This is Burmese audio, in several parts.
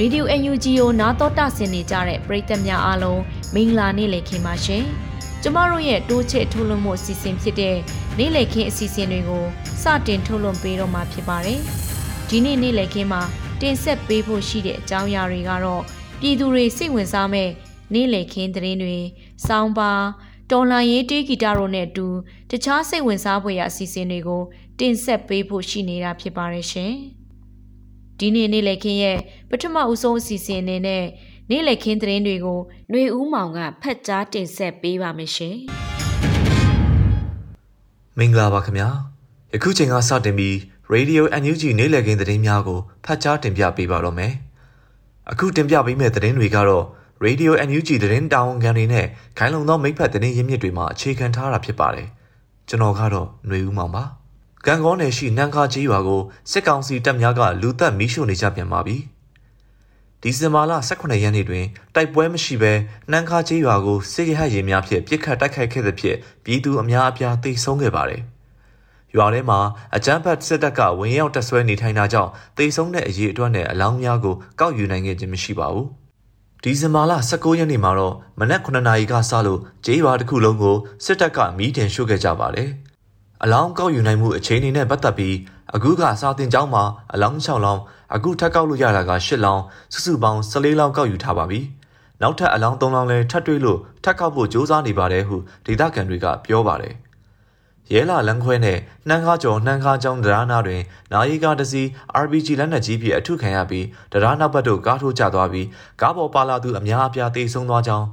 ရေဒီယို UNG ကိုနားတော်တာဆင်နေကြတဲ့ပရိသတ်များအားလုံးမင်္ဂလာနေ့လည်ခင်းပါရှင်။ကျမတို့ရဲ့တိုးချဲ့ထုတ်လွှင့်မှုအစီအစဉ်ဖြစ်တဲ့နေ့လည်ခင်းအစီအစဉ်တွေကိုစတင်ထုတ်လွှင့်ပေးတော့မှာဖြစ်ပါတယ်။ဒီနေ့နေ့လည်ခင်းမှာတင်ဆက်ပေးဖို့ရှိတဲ့အကြောင်းအရာတွေကတော့ပြည်သူတွေစိတ်ဝင်စားမဲ့နေ့လည်ခင်းသတင်းတွေ၊စောင်းပါတော်လှန်ရေးတေးဂီတတို့နဲ့အတူတခြားစိတ်ဝင်စားဖွယ်ရာအစီအစဉ်တွေကိုတင်ဆက်ပေးဖို့ရှိနေတာဖြစ်ပါတယ်ရှင်။ ဒီနေ့နေ့လည်ခင်းရဲ့ပထမဦးဆုံးအစီအစဉ်အနေနဲ့နေ့လည်ခင်းသတင်းတွေကိုຫນွေဦးမောင်ကဖတ်ကြားတင်ဆက်ပေးပါမယ်ရှင်။မင်္ဂလာပါခင်ဗျာ။ယခုချိန်ကစတင်ပြီး Radio NUG နေ့လည်ခင်းသတင်းများကိုဖတ်ကြားတင်ပြပေးပါတော့မယ်။အခုတင်ပြပေးမယ့်သတင်းတွေကတော့ Radio NUG သတင်းတာဝန်ခံတွေနဲ့ခိုင်လုံသောမိဖက်သတင်းရင်းမြစ်တွေမှာအခြေခံထားတာဖြစ်ပါတယ်။ကျွန်တော်ကတော့ຫນွေဦးမောင်ပါ။ ကံကောနယ်ရှိနန်ခါကြီးရွာကိုစစ်ကောင်စီတပ်များကလူသက်မီးရှို့နေကြပြန်ပါပြီ။ဒီဇင်ဘာလ18ရက်နေ့တွင်တိုက်ပွဲမရှိဘဲနန်ခါကြီးရွာကိုစစ်ရဟတ်ရင်များဖြင့်ပစ်ခတ်တိုက်ခိုက်ခဲ့သဖြင့်ပြည်သူအများအပြားတိတ်ဆုံးခဲ့ပါတယ်။ရွာထဲမှာအကြမ်းဖက်စစ်တပ်ကဝင်ရောက်တပ်ဆွဲနေထိုင်တာကြောင့်တိတ်ဆုံးတဲ့အရေးအတွက်နဲ့အလောင်းများကိုကောက်ယူနိုင်ခဲ့ခြင်းမရှိပါဘူး။ဒီဇင်ဘာလ19ရက်နေ့မှာတော့မနက်9နာရီကစလို့ကျေးရွာတစ်ခုလုံးကိုစစ်တပ်ကမီးတင်ရှို့ခဲ့ကြပါတယ်။ အလောင်းကောက်ယူနိုင်မှုအခြေအနေနဲ့ပတ်သက်ပြီးအခုကစာတင်ကျောင်းမှာအလောင်း6လောင်းအခုထပ်ကောက်လို့ရတာက8လောင်းစုစုပေါင်း14လောင်းကောက်ယူထားပါပြီ။နောက်ထပ်အလောင်း3လောင်းလည်းထပ်တွေ့လို့ထပ်ကောက်ဖို့ကြိုးစားနေပါတယ်ဟုဒေသခံတွေကပြောပါတယ်။ရဲလာလန်းခွဲနဲ့နှမ်းကားကျော်နှမ်းကားကျောင်းတရားနာတွင်နာယီကားတစ်စီး RPG လက်နက်ကြီးဖြင့်အထုခံရပြီးတရားနာဘက်တို့ကားထိုးကျသွားပြီးကားပေါ်ပါလာသူအများအပြားတေဆုံးသွားကြောင်း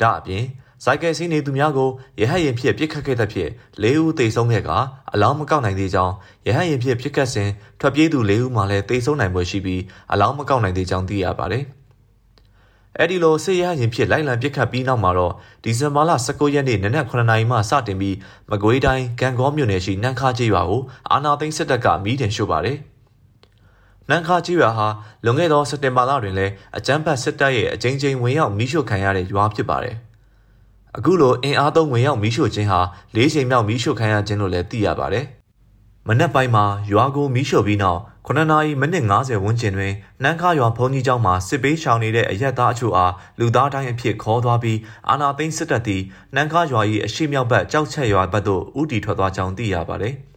ဒါအပြင် စိုက်ကယ်စီးနေသူများကိုရဟတ်ရင်ဖြင့်ပြစ်ခတ်ခဲ့တဲ့ဖြင့်၄ဦးသေဆုံးခဲ့ကအလောင်းမကောက်နိုင်သေးကြောင်းရဟတ်ရင်ဖြင့်ပြစ်ခတ်စဉ်ထွက်ပြေးသူ၄ဦးမှလည်းသေဆုံးနိုင်ပွဲရှိပြီးအလောင်းမကောက်နိုင်သေးကြောင်းသိရပါတယ်။အဲ့ဒီလိုစစ်ရဟရင်ဖြစ်လိုက်လံပြစ်ခတ်ပြီးနောက်မှာတော့ဒီဇင်ဘာလ19ရက်နေ့နနက်9:00နာရီမှစတင်ပြီးမကွေးတိုင်းကံကောမြို့နယ်ရှိနန်းခါကျေးရွာကိုအာနာသိန်းစစ်တပ်ကမီးတင်ရှို့ပါတယ်။နန်းခါကျေးရွာဟာလွန်ခဲ့သောစက်တင်ဘာလတွင်လည်းအကြမ်းဖက်စစ်တပ်ရဲ့အကြိမ်ကြိမ်ဝင်ရောက်မီးရှို့ခံရတဲ့ရွာဖြစ်ပါတယ်။ အခုလိုအင်အားသုံးဝင်ရောက်မီးရှို့ခြင်းဟာ၄ချိန်မြောက်မီးရှို့ခံရခြင်းလို့လည်းသိရပါတယ်။မနက်ပိုင်းမှာရွာကိုမီးရှို့ပြီးနောက်9နာရီမိနစ်50ဝန်းကျင်တွင်နန်းခါရွာဘုံကြီးကျောင်းမှာစစ်ပေးရှောင်နေတဲ့အရက်သားအချို့အားလူသားတိုင်းအဖြစ်ခေါ်သွားပြီးအာနာသိန်းစစ်တပ်သည်နန်းခါရွာ၏အရှိမြောက်ဘက်ကြောက်ချက်ရွာဘက်သို့ဦးတည်ထွက်သွားကြောင်းသိရပါတယ်။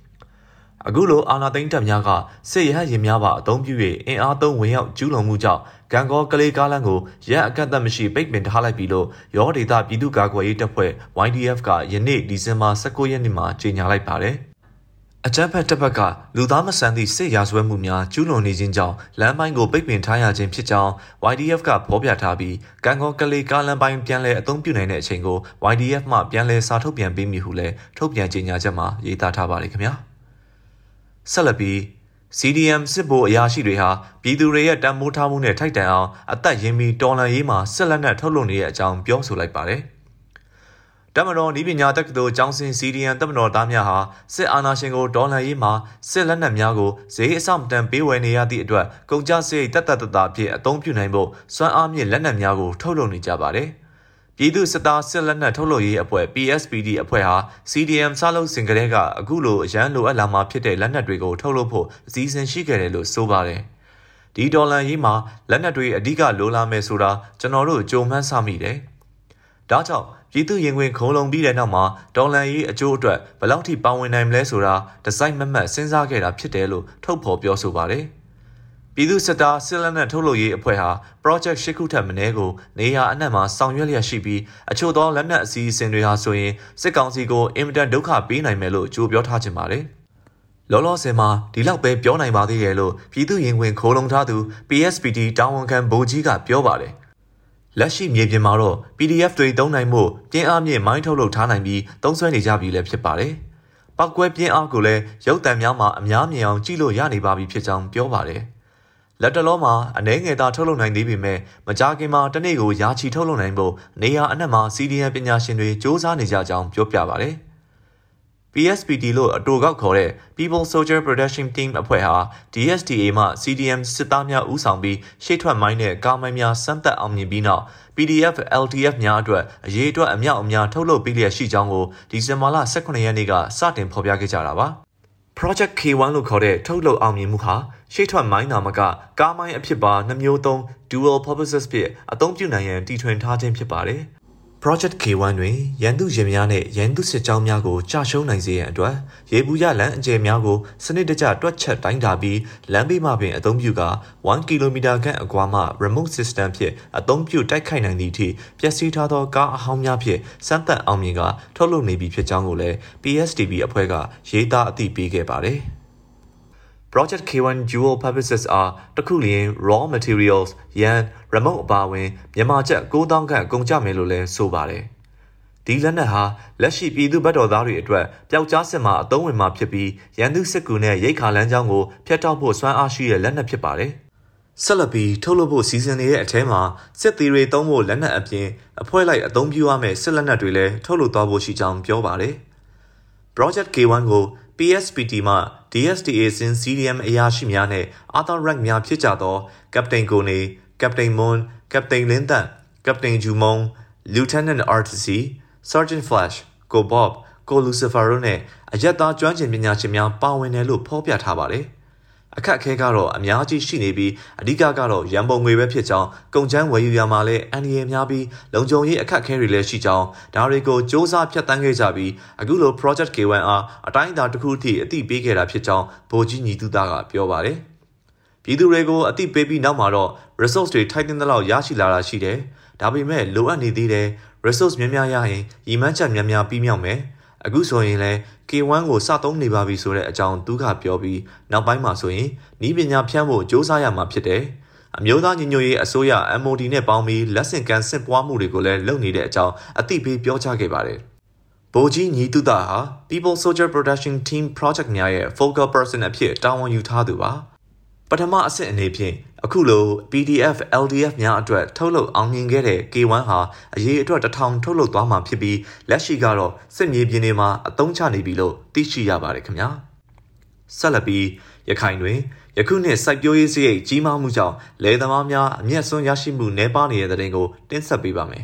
အခုလိုအာနာသိန်းတပ်များကစစ်ရဟရင်များပါအုံပြု၍အင်အားသုံးဝင်ရောက်ကျူးလွန်မှုကြောင့် ဂံကောကလေးကားလမ်းကိုရက်အကန့်အသတ်မရှိပိတ်ပင်ထားလိုက်ပြီလို့ရောဒေတာပြည်သူ့ကာကွယ်ရေးတပ်ဖွဲ့ YDF ကယနေ့ဒီဇင်ဘာ19ရက်နေ့မှာကြေညာလိုက်ပါတယ်။အကြမ်းဖက်တပ်ဘက်ကလူသားမဆန်သည့်စစ်ရာဇဝတ်မှုများကျူးလွန်နေခြင်းကြောင့်လမ်းပိုင်းကိုပိတ်ပင်ထားရခြင်းဖြစ်ကြောင်း YDF ကဖော်ပြထားပြီးကံကောကလေးကားလမ်းပိုင်းပြန်လည်အသုံးပြုနိုင်တဲ့အချိန်ကို YDF မှပြန်လည်စာထုတ်ပြန်ပေးမည်ဟုလည်းထုတ်ပြန်ကြေညာချက်မှာရေးသားထားပါတယ်ခင်ဗျာ။ဆက်လက်ပြီး CDM စစ်ဗိုလ်အရာရှိတွေဟာပြည်သူတွေရဲ့တန်မိုးထားမှုနဲ့ထိုက်တန်အောင်အသက်ရင်းပြီးတော်လှန်ရေးမှာဆက်လက်နဲ့ထုတ်လွှင့်နေတဲ့အကြောင်းပြောဆိုလိုက်ပါတယ်။တမတော်ဤပညာတက္ကသိုလ်ကျောင်းဆင်း CDM တမတော်သားများဟာစစ်အာဏာရှင်ကိုတော်လှန်ရေးမှာစစ်လက်နက်များကိုဈေးအဆမတန်ပေးဝယ်နေရသည့်အတွက်ကုန်ကျစရိတ်တသက်တသာဖြင့်အသုံးပြုနိုင်ဖို့စွမ်းအားမြင့်လက်နက်များကိုထုတ်လုပ်နေကြပါတယ်။ ပြည်သူစစ်သားစစ်လက်နက်ထုတ်လုပ်ရေးအဖွဲ့ PSPD အဖွဲ့ဟာ CDM စလုပ်စဉ်ကတည်းကအခုလိုအရန်လိုအပ်လာမှဖြစ်တဲ့လက်နက်တွေကိုထုတ်လုပ်ဖို့အစီအစဉ်ရှိခဲ့တယ်လို့ဆိုပါတယ်။ဒီဒေါ်လာရေးမှာလက်နက်တွေအဓိကလိုလာမယ်ဆိုတာကျွန်တော်တို့ကြုံမှန်းဆမိတယ်။ဒါကြောင့်ပြည်သူရင်ဝင်ခုံလုံပြီးတဲ့နောက်မှာဒေါ်လန်ရေးအကျိုးအတွက်ဘယ်လောက်ထိပါဝင်နိုင်မလဲဆိုတာဒီဇိုင်းမမတ်စဉ်းစားခဲ့တာဖြစ်တယ်လို့ထုတ်ဖော်ပြောဆိုပါတယ်။ ပြည်သူစစ်သားစစ်လက်နက်ထုတ်လုပ်ရေးအဖွဲ့ဟာ project ရှစ်ခုထပ်မင်းကိုနေရာအနှံ့မှာဆောင်ရွက်လျက်ရှိပြီးအချို့သောလက်နက်အစီအစဉ်တွေဟာဆိုရင်စစ်ကောင်စီကိုအင်မတန်ဒုက္ခပေးနိုင်မယ်လို့ကြိုးပြောထားခြင်းပါတယ်။လောလောဆယ်မှာဒီလောက်ပဲပြောနိုင်ပါသေးတယ်လို့ပြည်သူရင်ဝင်ခိုးလုံထားသူ PSPD တာဝန်ခံဗိုလ်ကြီးကပြောပါတယ်။လက်ရှိမြေပြင်မှာတော့ PDF တွေသုံးနိုင်မှုပြင်းအားမြင့်မိုင်းထုတ်လုပ်ထားနိုင်ပြီးသုံးစွဲနေကြပြီလည်းဖြစ်ပါတယ်။ပောက်ကွဲပြင်းအားကိုလည်းရုပ်တံများမှာအများမြင်အောင်ကြည့်လို့ရနေပါပြီဖြစ်ကြောင်းပြောပါတယ်။ လက်တလုံးမှာအနှဲငယ်သာထုတ်လုပ်နိုင်သေးပေမဲ့မကြာခင်မှာတနေ့ကိုရာချီထုတ်လုပ်နိုင်ဖို့နေရာအနှံ့မှာ CDN ပညာရှင်တွေစ조사နေကြကြောင်းပြောပြပါတယ်။ PSPT လို့အတူကောက်ခေါ်တဲ့ People Soldier Protection Team အဖွဲ့ဟာ DSTA မှ CDM စစ်သားများဦးဆောင်ပြီးရှေ့ထွက်မိုင်းနဲ့ကားမိုင်းများစမ်းသပ်အောင်မြင်ပြီးနောက် PDF LTF များအတွက်အရေးအတွက်အမြောက်အများထုတ်လုပ်ပေးလျက်ရှိကြောင်းကိုဒီဇင်ဘာလ18ရက်နေ့ကစတင်ဖော်ပြခဲ့ကြတာပါ Project K1 လို့ခေါ်တဲ့ထုတ်လုပ်အောင်မြင်မှုဟာ ရှေ့ထွက်မိုင်းနာမကကားမိုင်းအဖြစ်ပါနှမျိုးသုံး dual purposes ဖြင့်အသုံးပြုနိုင်ရန်တည်ထွင်ထားခြင်းဖြစ်ပါတယ်။ Project K1 တွင်ရန်သူရင်များနှင့်ရန်သူစစ်ကြောင်းများကိုကြာရှုံးနိုင်စေရန်အတွက်ရေဘူးရလမ်းအကျယ်များကိုစနစ်တကျတွက်ချက်တိုင်းတာပြီးလမ်းဘေးမှပင်အသုံးပြုကာ1ကီလိုမီတာခန့်အကွာမှ remote system ဖြင့်အသုံးပြုတိုက်ခိုက်နိုင်သည့်အထိပျက်စီးထားသောကားအဟောင်းများဖြင့်စမ်းသပ်အောင်မြင်ကထုတ်လုပ်နေပြီဖြစ်ကြောင်းကိုလည်း PSTB အဖွဲ့ကရေးသားအသိပေးခဲ့ပါတယ်။ Project K1 dual purposes အားတခုလျင် raw materials ရန် remote အပါအဝင်မြန်မာကျပ်9000ခန့်ကုန်ကြမယ်လို့လည်းဆိုပါတယ်။ဒီလက်နက်ဟာလက်ရှိပြည်သူ့ဗတ်တော်သားတွေအတွက်ပျောက်ကြားစစ်မှာအသုံးဝင်မှာဖြစ်ပြီးရန်သူစစ်ကူနဲ့ရိတ်ခါလမ်းကြောင်းကိုဖျက်တောက်ဖို့စွမ်းအားရှိတဲ့လက်နက်ဖြစ်ပါတယ်။ဆက်လက်ပြီးထုတ်လုပ်ဖို့စီစဉ်နေတဲ့အထဲမှာစစ်သေးတွေသုံးဖို့လက်နက်အပြင်အဖွဲ့လိုက်အသုံးပြုရမယ့်စစ်လက်နက်တွေလည်းထုတ်လုပ်သွားဖို့ရှိကြောင်းပြောပါတယ်။ Project K1 ကို PSPT မှ DSTA စင် CDM အရာရှိများနဲ့ Other Rank များဖြစ်ကြသော Captain ကိုနေ Captain Moon Captain လင်းတန့် Captain ဂျူမုံ Lieutenant RTC Sergeant Flash ကိုဘော့ကိုလူစီဖာတို့နဲ့အရက်သားကျွမ်းကျင်ပညာရှင်များပါဝင်တယ်လို့ဖော်ပြထားပါတယ်။ အခက်အခဲကတော့အများကြီးရှိနေပြီးအဓိကကတော့ရန်ပုံငွေပဲဖြစ်ကြောင်းကုန်ချမ်းဝယ်ယူရမှာလည်းအန်ဒီရများပြီးလုံခြုံရေးအခက်အခဲတွေလည်းရှိကြောင်းဒါတွေကိုစ조사ဖြတ်တန်းခဲ့ကြပြီးအခုလို project K1 အားအတိုင်းအတာတစ်ခုထိအသိပေးခဲ့တာဖြစ်ကြောင်းဗိုလ်ကြီးညီတူသားကပြောပါတယ်ပြည်သူတွေကိုအသိပေးပြီးနောက်မှာတော့ resource တွေထိုက်တင်တဲ့လောက်ရရှိလာတာရှိတယ်ဒါပေမဲ့လိုအပ်နေသေးတယ် resource များများရရင်ရီမန်းချက်များများပြီးမြောက်မယ် အခုဆိုရင်လည်း K1 ကိုစသုံးနေပါပြီဆိုတဲ့အကြောင်းသူကပြောပြီးနောက်ပိုင်းမှာဆိုရင်ဤပညာဖြန့်ဖို့စ조사ရမှာဖြစ်တယ်။အမျိုးသားညီညွတ်ရေးအစိုးရ MOD နဲ့ပေါင်းပြီးလက်ဆင့်ကမ်းစစ်ပွားမှုတွေကိုလည်းလုပ်နေတဲ့အကြောင်းအသိပေးပြောကြားခဲ့ပါတယ်။ဗိုလ်ကြီးညီတုဒဟာ People Soldier Production Team Project များရဲ့ focal person အဖြစ်တာဝန်ယူထားသူပါ။ ပထမအဆင့်အနေဖြင့်အခုလို PDF LDF များအတွက်ထုတ်လုပ်အောင်မြင်ခဲ့တဲ့ K1 ဟာအရေးအတွက်တထောင်ထုတ်လုပ်သွားမှာဖြစ်ပြီးလက်ရှိကတော့စစ်မြေပြင်တွေမှာအသုံးချနေပြီလို့သိရှိရပါတယ်ခင်ဗျာဆက်လက်ပြီးရခိုင်တွင်ယခုနှစ်စိုက်ပျိုးရေးစရိတ်ကြီးမားမှုကြောင့်လယ်သမားများအမျက်စွန်းရရှိမှုနှဲပါနေတဲ့တဲ့တင်ကိုတင်ဆက်ပေးပါမယ်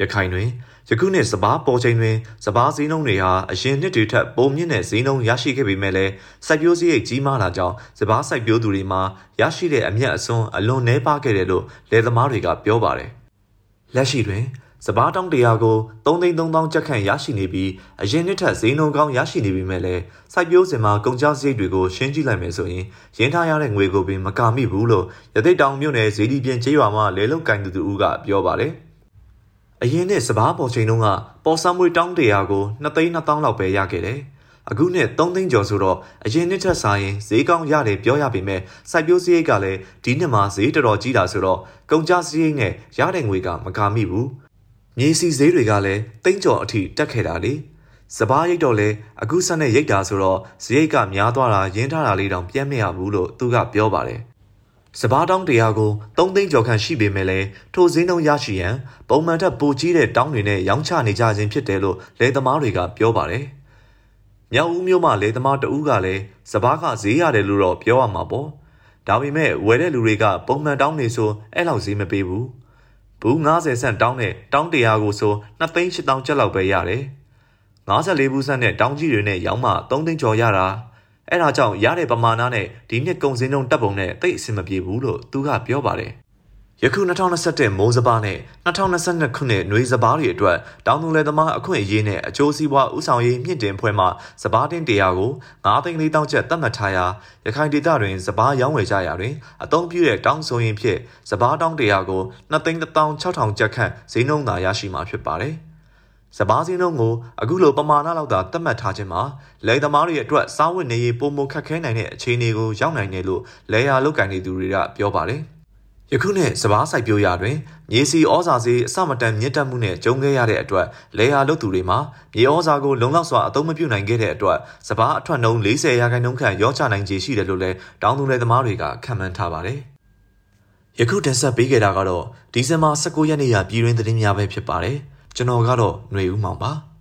ရခိုင်တွင် ယခုနှစ်စပားပေါ်ချိန်တွင်စပားစည်းနှုန်းတွေဟာအရင်နှစ်တွေထက်ပိုမြင့်တဲ့စည်းနှုန်းရရှိခဲ့ပေမဲ့လည်းစိုက်ပျိုးစည်းရိတ်ကြီးမားလာကြောင်းစပားစိုက်ပျိုးသူတွေမှာရရှိတဲ့အမျက်အစွန်းအလွန်နှဲပါခဲ့တယ်လို့လယ်သမားတွေကပြောပါတယ်။လက်ရှိတွင်စပားတောင်းတရာကို3သိန်း3000ကျပ်ခန့်ရရှိနေပြီးအရင်နှစ်ထက်ဈေးနှုန်းကောင်းရရှိနေပေမဲ့လည်းစိုက်ပျိုးစင်မှာကုန်ကျစရိတ်တွေကိုရှင်းကြည့်လိုက်မယ်ဆိုရင်ရင်းထားရတဲ့ငွေကိုပင်မကာမိဘူးလို့ရသိတောင်မြို့နယ်ဈေးဒီပြင်းကျေးရွာမှာလဲလုတ်ကင်သူတူကပြောပါတယ်။ အရင်နှစ်စပားပေါ်ချိန်တုန်းကပေါ်ဆမ်းမွေးတောင်းတရာကို2သိန်း2000လောက်ပဲရခဲ့တယ်။အခုနှစ်3သိန်းကျော်ဆိုတော့အရင်နှစ်ထက်စားရင်ဈေးကောင်းရတယ်ပြောရပေမဲ့စိုက်ပျိုးစရိတ်ကလည်းဒီနှစ်မှာဈေးတော်တော်ကြီးတာဆိုတော့ကုန်ကျစရိတ်နဲ့ရတဲ့ငွေကမကာမိဘူး။မြေစီဈေးတွေကလည်းသိန်းကျော်အထိတက်ခဲ့တာလေ။စပားရိတ်တော့လဲအခုဆက်နဲ့ရိတ်တာဆိုတော့ဈေးကများသွားတာရင်းထားတာလေးတောင်ပြတ်မရဘူးလို့သူကပြောပါတယ်။ စပားတောင်းတရားကို3သိန်းကျော်ခန့်ရှိပေမဲ့လည်းထိုဈေးနှုန်းရရှိရန်ပုံမှန်ထက်ပိုကြီးတဲ့တောင်းတွေနဲ့ရောင်းချနေကြခြင်းဖြစ်တယ်လို့လယ်သမားတွေကပြောပါတယ်။မြောက်ဦးမြို့မှာလယ်သမားတဦးကလည်းစပားကဈေးရတယ်လို့တော့ပြောရမှာပေါ့။ဒါပေမဲ့ဝယ်တဲ့လူတွေကပုံမှန်တောင်းနေဆိုအဲ့လောက်ဈေးမပေးဘူး။ဘူး90ဆန့်တောင်းတဲ့တောင်းတရားကိုဆို2သိန်း8000ကျပ်လောက်ပဲရတယ်။54ဘူးဆန့်နဲ့တောင်းကြီးတွေနဲ့ရောင်းမှ3သိန်းကျော်ရတာ။ အဲ့ဒါကြောင့်ရတဲ့ပမာဏနဲ့ဒီနှစ်ကုန်စည်နှုန်းတက်ပုံနဲ့တိတ်အဆင်မပြေဘူးလို့သူကပြောပါတယ်ယခု2021မိုးစပါးနဲ့2022ခုနှစ်နွေစပါးတွေအတွက်တောင်သူလယ်သမားအခွင့်အရေးနဲ့အကျိုးစီးပွားဥဆောင်ရေးမြင့်တင်ဖွဲ့မှစပါးတင်တရားကို9သိန်း4တောင်းချက်သတ်မှတ်ထားရာရခိုင်ဒေသတွင်စပါးရောင်းဝယ်ကြရာတွင်အသုံးပြုတဲ့တောင်းဆိုရင်ဖြင့်စပါးတောင်းတရားကို2သိန်း16000ကျပ်ခန့်ဈေးနှုန်းသာရရှိမှာဖြစ်ပါတယ်။ စပါးစင်းလုံးကိုအခုလိုပမာဏလောက်သာသတ်မှတ်ထားခြင်းမှာလယ်သမားတွေအတွက်စားဝတ်နေရေးပုံမခက်ခဲနိုင်တဲ့အခြေအနေကိုရောက်နိုင်တယ်လို့လယ်ယာလုပ်ကိုင်နေသူတွေကပြောပါတယ်။ယခုနှစ်စပားစိုက်ပျိုးရာတွင်မြေစီဩဇာစေးအစမတန်မြင့်တက်မှုနှင့်ကြုံခဲ့ရတဲ့အတွက်လေယာလုပ်သူတွေမှာမြေဩဇာကိုလုံလောက်စွာအသုံးမပြုနိုင်ခဲ့တဲ့အတွက်စပားအထွက်နှုန်း40ရာခိုင်နှုန်းခန့်ရောချနိုင်ခြေရှိတယ်လို့လည်းတောင်သူလယ်သမားတွေကခန့်မှန်းထားပါတယ်။ယခုတင်ဆက်ပေးခဲ့တာကတော့ဒီဇင်ဘာ19ရက်နေ့ရပြည်တွင်းသတင်းများပဲဖြစ်ပါတယ်။ ကျွန်တော်ကတော့ຫນွေဦးမောင်ပါ။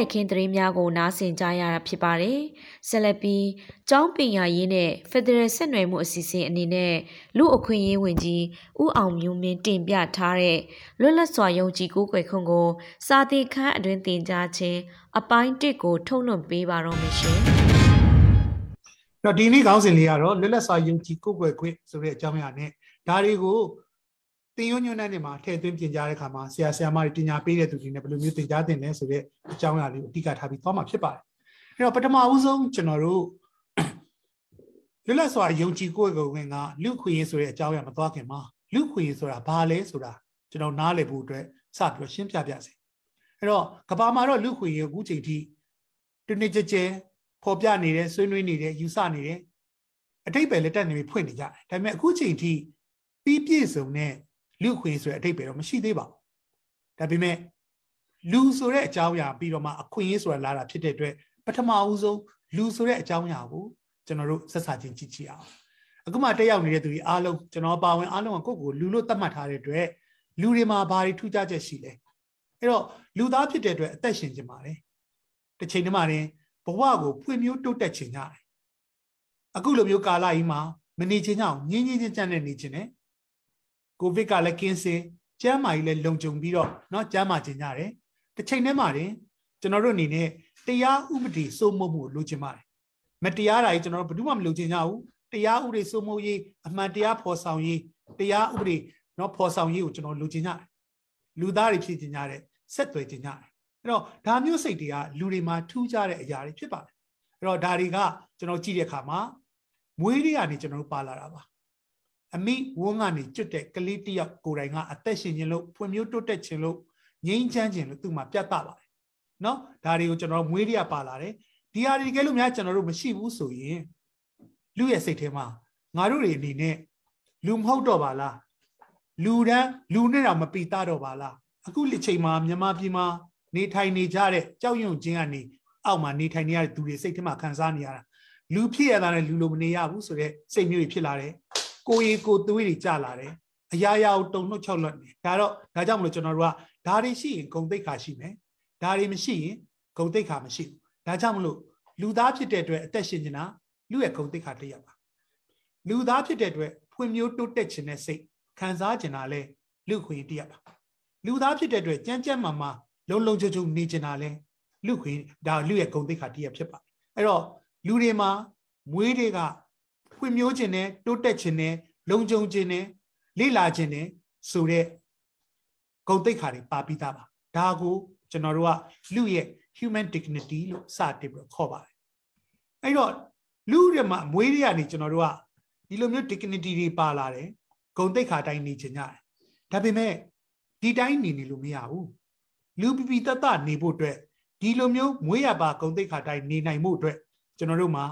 လည်ခင်းသတင်းများကိုနားဆင်ကြရတာဖြစ်ပါတယ်။ဆက်လက်ပြီးကျောင်းပညာရေးနဲ့ဖက်ဒရယ်ဆက်နွယ်မှုအစီအစဉ်အနေနဲ့လူအခွင့်အရေးဝန်ကြီးဦးအောင်မျိုးမင်းတင်ပြထားတဲ့လွတ်လပ်စွာယုံကြည်ကိုးကွယ်ခွင့်ကို စာသင်ခန်းအတွင်းသင်ကြားခြင်းအပိုင်းတစ်ကိုထုတ်လွှင့်ပေးပါတော့မယ်ရှင်။တော့ဒီနေ့ခေါင်းစဉ်လေးကတော့လွတ်လပ်စွာယုံကြည်ကိုးကွယ်ခွင့်ဆိုတဲ့အကြောင်းအရာနဲ့ဒါတွေကိုတ င်ရွညွန်းတဲ့နေမှာထည့်သွင်းပြင်ကြားတဲ့ခါမှာဆရာဆရာမတွေတင်ညာပေးတဲ့သူတွေနဲ့ဘယ်လိုမျိုးတင်ကြားတင်လဲဆိုတဲ့အကြောင်းအရာလေးကိုအဓိကထားပြီးသွားမှာဖြစ်ပါတယ်။အဲ့တော့ပထမဦးဆုံးကျွန်တော်တို့လွတ်လပ်စွာယုံကြည်ကိုယ်ကိုဝင်ကလူခွေရေးဆိုတဲ့အကြောင်းအရာမသွားခင်မှာလူခွေရေးဆိုတာဘာလဲဆိုတာကျွန်တော်နားလည်ဖို့အတွက်စပြီးတော့ရှင်းပြပြစေ။အဲ့တော့ကဘာမှာတော့လူခွေရေးအခုချိန်ထိတနေ့ကြဲကြဲပေါ်ပြနေတယ်ဆွေးနွေးနေတယ်ယူဆနေတယ်အတိတ်ပဲလက်တက်နေပြီးဖွင့်နေကြတယ်။ဒါပေမဲ့အခုချိန်ထိပြီးပြည့်စုံတဲ့ လူခွေဆိုတဲ့အတိတ်ပဲတော့မရှိသေးပါဘူးဒါပေမဲ့လူဆိုတဲ့အကြောင်းအရာပြီးတော့မှအခွင့်အရေးဆိုတာလာတာဖြစ်တဲ့အတွက်ပထမဦးဆုံးလူဆိုတဲ့အကြောင်းအရာကိုကျွန်တော်တို့ဆက်ဆာချင်းကြည့်ကြည့်အောင်အခုမှတက်ရောက်နေတဲ့သူတွေအားလုံးကျွန်တော်ပါဝင်အားလုံးကကိုယ့်ကိုလူလို့သတ်မှတ်ထားတဲ့အတွက်လူတွေမှာဘာတွေထူးခြားချက်ရှိလဲအဲ့တော့လူသားဖြစ်တဲ့အတွက်အသက်ရှင်ခြင်းပါတယ်တစ်ချိန်တည်းမှာရင်ဘဝကိုဖွံ့ဖြိုးတိုးတက်ခြင်းကြတယ်အခုလိုမျိုးကာလကြီးမှာမနေခြင်းကြောင့်ငြင်းငြင်းချင်းချမ်းနဲ့နေခြင်းနဲ့ ကိုဗစ်ကလည်းကင်းစင်ကျန်းမာရေးလည်းလုံခြုံပြီးတော့เนาะကျန်းမာခြင်းကြတယ်တစ်ချိန်တည်းမှာတင်ကျွန်တော်တို့အနေနဲ့တရားဥပဒေစိုးမိုးမှုလိုချင်ပါတယ်မတရားတာကြီးကျွန်တော်တို့ဘယ်သူမှမလိုချင်ကြဘူးတရားဥပဒေစိုးမိုးရေးအမှန်တရားဖော်ဆောင်ရေးတရားဥပဒေเนาะဖော်ဆောင်ရေးကိုကျွန်တော်လိုချင်ကြတယ်လူသားတွေဖြစ်ချင်ကြတယ်ဆက်သွယ်ချင်ကြတယ်အဲ့တော့ဒါမျိုးစိတ်တွေကလူတွေမှာထူးခြားတဲ့အရာတွေဖြစ်ပါတယ်အဲ့တော့ဒါတွေကကျွန်တော်ကြည့်တဲ့အခါမှာမွေးတွေကနေကျွန်တော်တို့ပါလာတာပါ အမိဝန်းကနေကျွတ်တဲ့ကလေးတယောက်ကိုယ်တိုင်ကအသက်ရှင်ခြင်းလို့ဖွံ့ဖြိုးတိုးတက်ခြင်းလို့ငြိမ်းချမ်းခြင်းလို့သူ့မှာပြတ်သားပါတယ်နော်ဒါတွေကိုကျွန်တော်မွေးရပါလာတယ်ဒီဟာဒီကဲလို့များကျွန်တော်တို့မရှိဘူးဆိုရင်လူရဲ့စိတ်ထဲမှာငါတို့တွေအနေနဲ့လူမဟုတ်တော့ပါလားလူတန်းလူနဲ့တော့မပီတာတော့ပါလားအခုလက်ချိန်မှာမြန်မာပြည်မှာနေထိုင်နေကြတဲ့ကြောက်ရွံ့ခြင်းကနေအောက်မှာနေထိုင်နေရတဲ့သူတွေစိတ်ထဲမှာခံစားနေရတာလူဖြစ်ရတာနဲ့လူလိုမနေရဘူးဆိုတဲ့စိတ်မျိုးတွေဖြစ်လာတယ် ကိုရီကိုသွေးတွေကြလာတယ်အရာရာကိုတုံနှုတ်ချောက်လွတ်နေဒါတော့ဒါကြောင့်မလို့ကျွန်တော်တို့ကဒါတွေရှိရင်ဂုံတိတ်ခါရှိမယ်ဒါတွေမရှိရင်ဂုံတိတ်ခါမရှိဘူးဒါကြောင့်မလို့လူသားဖြစ်တဲ့အတွက်အသက်ရှင်နေတာလူရဲ့ဂုံတိတ်ခါတရပါလူသားဖြစ်တဲ့အတွက်ဖွံ့ဖြိုးတိုးတက်ခြင်းနဲ့စိတ်ခံစားခြင်းတာလဲလူခွင့်တရပါလူသားဖြစ်တဲ့အတွက်ကြမ်းကြမ်းမာမာလုံလုံချုံချုံနေခြင်းတာလဲလူခွင့်ဒါလူရဲ့ဂုံတိတ်ခါတရဖြစ်ပါအဲ့တော့လူတွေမှာမွေးတွေက ဖွံ့ဖြိုးခြင်းနဲ့တိုးတက်ခြင်းနဲ့လုံခြုံခြင်းနဲ့လေ့လာခြင်းနဲ့ဆိုတဲ့ဂုဏ်သိက္ခာတွေပါပြီးသားပါဒါကိုကျွန်တော်တို့ကလူရဲ့ human dignity လို့စတင်ပြီးခေါ်ပါတယ်အဲ့တော့လူတွေမှာမွေးရကနေကျွန်တော်တို့ကဒီလိုမျိုး dignity တွေပါလာတယ်ဂုဏ်သိက္ခာတိုင်းနေခြင်းကြတယ်ဒါပေမဲ့ဒီတိုင်းနေနေလို့မရဘူးလူပပီတတနေဖို့အတွက်ဒီလိုမျိုးမွေးရပါဂုဏ်သိက္ခာတိုင်းနေနိုင်မှုအတွက်ကျွန်တော်တို့မှာ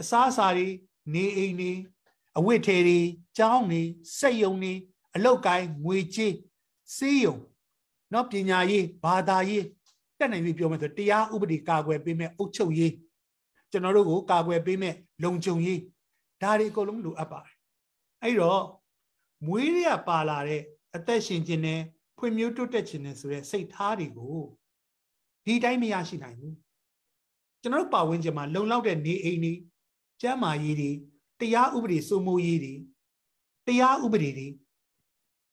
အစားအစာတွေ နေအိမ်တွေအဝတ်ထေတွေကျောင်းတွေစက်ယုံတွေအလုတ်ကိုင်းငွေချေးစေးယုံเนาะပညာရေးဘာသာရေးတက်နိုင်ပြီပြောမယ်ဆိုတရားဥပဒေကာကွယ်ပေးမဲ့အုပ်ချုပ်ရေးကျွန်တော်တို့ကိုကာကွယ်ပေးမဲ့လုံခြုံရေးဒါတွေအကုန်လုံးလိုအပ်ပါတယ်အဲ့တော့မွေးရပါလာတဲ့အသက်ရှင်ခြင်းနဲ့ဖွံ့ဖြိုးတိုးတက်ခြင်းနဲ့ဆိုတဲ့စိတ်ထားတွေကိုဒီတိုင်းမရရှိနိုင်ဘူးကျွန်တော်တို့ပါဝင်ခြင်းမှာလုံလောက်တဲ့နေအိမ်တွေ ကျမ်းမာရေးတွေတရားဥပဒေစိုးမိုးရေးတွေတရားဥပဒေတွေ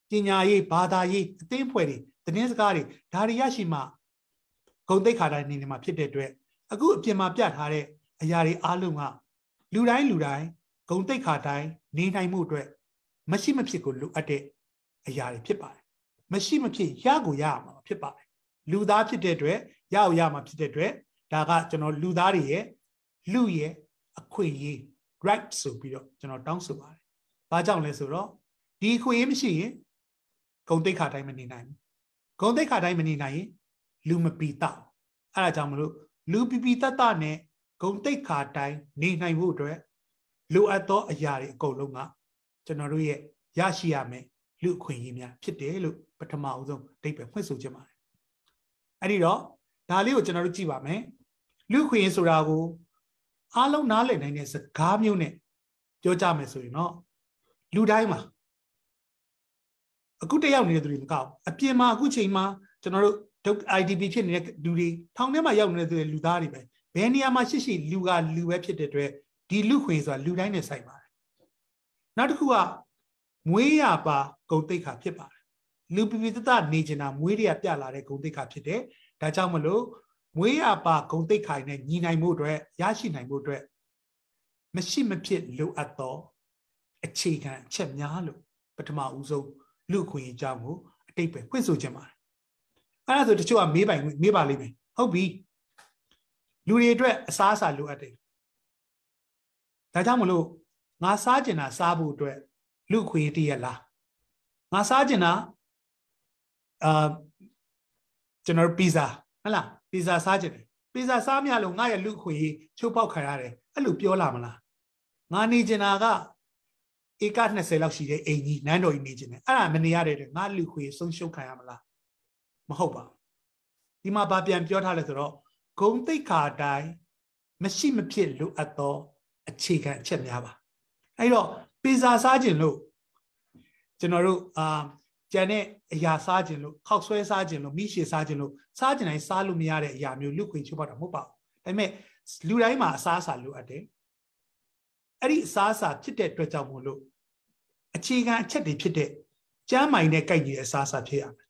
ပညာရေးဘာသာရေးအသိအဖွဲ့တွေသတင်းစကားတွေဒါတွေရရှိမှဂုံတိတ်ခါတိုင်းနေနေမှာဖြစ်တဲ့အတွက်အခုအပြင်မှာပြထားတဲ့အရာတွေအားလုံးကလူတိုင်းလူတိုင်းဂုံတိတ်ခါတိုင်းနေနိုင်မှုအတွက်မရှိမဖြစ်ကိုလိုအပ်တဲ့အရာတွေဖြစ်ပါတယ်မရှိမဖြစ်ရကိုရမှာဖြစ်ပါတယ်လူသားဖြစ်တဲ့အတွက်ရအောင်ရမှာဖြစ်တဲ့အတွက်ဒါကကျွန်တော်လူသားတွေရဲ့လူရဲ့ အခွင့်အရေး right ဆိုပြီးတော့ကျွန်တော်တောင်းဆိုပါတယ်။ဘာကြောင့်လဲဆိုတော့ဒီအခွင့်အရေးမရှိရင်ဂုံတိတ်ခါတိုင်းမနေနိုင်ဘူး။ဂုံတိတ်ခါတိုင်းမနေနိုင်ရင်လူမပီတ။အဲဒါကြောင့်မလို့လူပီပီတတနဲ့ဂုံတိတ်ခါတိုင်းနေနိုင်ဖို့အတွက်လိုအပ်သောအရာတွေအကုန်လုံးကကျွန်တော်တို့ရဲ့ရရှိရမယ်လူအခွင့်အရေးများဖြစ်တယ်လို့ပထမအဆုံးအဓိပ္ပာယ်ဖွင့်ဆိုခြင်းပါတယ်။အဲဒီတော့ဒါလေးကိုကျွန်တော်တို့ကြည့်ပါမယ်။လူခွင့်ရေးဆိုတာကို အားလုံးနားလည်နိုင်တဲ့စကားမျိုးနဲ့ပြောကြမယ်ဆိုရင်တော့လူတိုင်းမှာအခုတယောက်နေတဲ့သူတွေမကောက်အပြင်မှာအခုချိန်မှာကျွန်တော်တို့ဒုက္ IDP ဖြစ်နေတဲ့လူတွေထောင်ထဲမှာရောက်နေတဲ့သူတွေလူသားတွေပဲဘယ်နေရာမှာရှိရှိလူကလူပဲဖြစ်တဲ့အတွက်ဒီလူခွေဆိုတာလူတိုင်းနဲ့ဆိုင်ပါတယ်နောက်တစ်ခုကမွေးရပါဂုံတိတ်ခါဖြစ်ပါတယ်လူပြပြတတနေကျင်တာမွေးတွေကပြလာတဲ့ဂုံတိတ်ခါဖြစ်တယ်ဒါကြောင့်မလို့ မွေးရပါဂုံတိတ်ခိုင်နဲ့ညီနိုင်မှုအတွက်ရရှိနိုင်မှုအတွက်မရှိမဖြစ်လိုအပ်သောအခြေခံအချက်များလို့ပထမဦးဆုံးလူခွင့်အကြောင်းကိုအတိတ်ပဲဖွင့်ဆိုခြင်းပါတယ်အဲ့ဒါဆိုတချို့ကမေးပိုင်မေးပါလိမ့်မယ်ဟုတ်ပြီလူတွေအတွက်အစားအစာလိုအပ်တယ်ဒါကြောင့်မလို့ငါစားကျင်တာစားဖို့အတွက်လူခွင့်တည်းရလားငါစားကျင်တာအာကျွန်တော်ပီဇာဟဟလား ပီဇာစားကြတယ်ပီဇာစားမြလို့ငါရဲ့လူခွေချိုးပေါက်ခံရတယ်အဲ့လိုပြောလာမလားငါနေကျင်တာကဧက20လောက်ရှိတဲ့အိမ်ကြီးနန်းတော်ကြီးနေကျင်တယ်အဲ့ဒါမနေရတဲ့ငါလူခွေဆုံးရှုံးခံရမလားမဟုတ်ပါဒီမှာဗာပြန်ပြောထားလဲဆိုတော့ဂုံတိတ်ခါတိုင်းမရှိမဖြစ်လိုအပ်သောအခြေခံအချက်များပါအဲ့တော့ပီဇာစားခြင်းလို့ကျွန်တော်တို့အာ ကြံတဲ့အရာစားခြင်းလို့ခောက်ဆွဲစားခြင်းလို့မိရှည်စားခြင်းလို့စားခြင်းတိုင်းစားလို့မရတဲ့အရာမျိုးလူခွေချိုးပေါက်တာမဟုတ်ပါဘူးဒါပေမဲ့လူတိုင်းမှာအစားအစာလိုအပ်တယ်အဲ့ဒီအစားအစာဖြစ်တဲ့အတွက်ကြောင့်မို့လို့အခြေခံအချက်တွေဖြစ်တဲ့ကျမ်းမိုင်နဲ့ကြိုက်နေတဲ့အစားအစာဖြစ်ရမယ်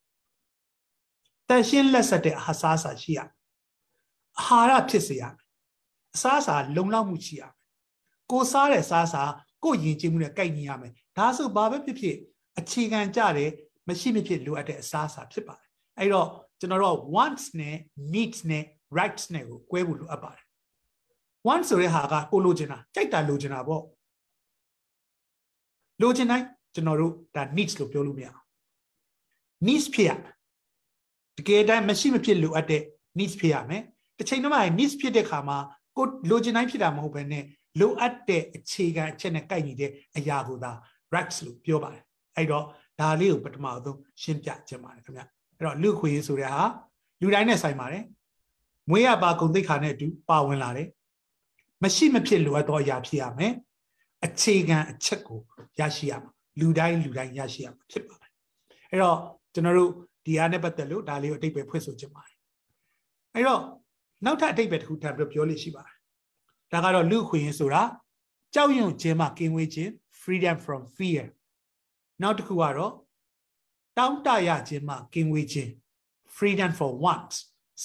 တန်ရှင်းလက်ဆက်တဲ့အစားအစာရှိရမယ်အာဟာရဖြစ်စေရမယ်အစားအစာလုံလောက်မှုရှိရမယ်ကိုစားတဲ့စားစာကိုယဉ်ကျေးမှုနဲ့ကြိုက်နေရမယ်ဒါဆိုဘာပဲဖြစ်ဖြစ်အခြေခံကြတဲ့ မရှိမဖြစ်လိုအပ်တဲ့အစားအစာဖြစ်ပါတယ်အဲ့တော့ကျွန်တော်တို့ wants နဲ့ needs နဲ့ rights နဲ့ကို꿰ဖို့လိုအပ်ပါတယ် wants ဆိုတဲ့ဟာကကိုလိုချင်တာကြိုက်တာလိုချင်တာပေါ့လိုချင်တိုင်းကျွန်တော်တို့ဒါ needs လို့ပြောလို့မရအောင် needs ဖြစ်ရမယ်တကယ်တမ်းမရှိမဖြစ်လိုအပ်တဲ့ needs ဖြစ်ရမယ်တစ်ချိန်တည်းမှာ needs ဖြစ်တဲ့ခါမှာကိုလိုချင်တိုင်းဖြစ်တာမဟုတ်ဘဲနဲ့လိုအပ်တဲ့အခြေခံအချက်နဲ့ကိုက်ညီတဲ့အရာကိုသာ rights လို့ပြောပါတယ်အဲ့တော့ ဒါလေးကိုပထမဆုံးရှင်းပြခြင်းပါတယ်ခင်ဗျအဲ့တော့လူခွေဆိုတဲ့ဟာလူတိုင်းနဲ့ဆိုင်ပါတယ်မွေးရပါဂုံသိက္ခာနဲ့အတူပါဝင်လာတယ်မရှိမဖြစ်လိုအပ်သောအရာဖြစ်ရမယ်အခြေခံအချက်ကိုရရှိရမှာလူတိုင်းလူတိုင်းရရှိရမှာဖြစ်ပါတယ်အဲ့တော့ကျွန်တော်တို့ဒီအားနဲ့ပတ်သက်လို့ဒါလေးကိုအတိတ်ပဲဖွင့်ဆိုခြင်းပါတယ်အဲ့တော့နောက်ထပ်အတိတ်ပဲတစ်ခုထပ်ပြီးပြောလို့ရှိပါတယ်ဒါကတော့လူခွေရင်ဆိုတာကြောက်ရွံ့ခြင်းမှကင်းဝေးခြင်း freedom from fear နောက်တစ်ခုကတော့တောင်းတရခြင်းမှကင်းဝေးခြင်း freedom for wants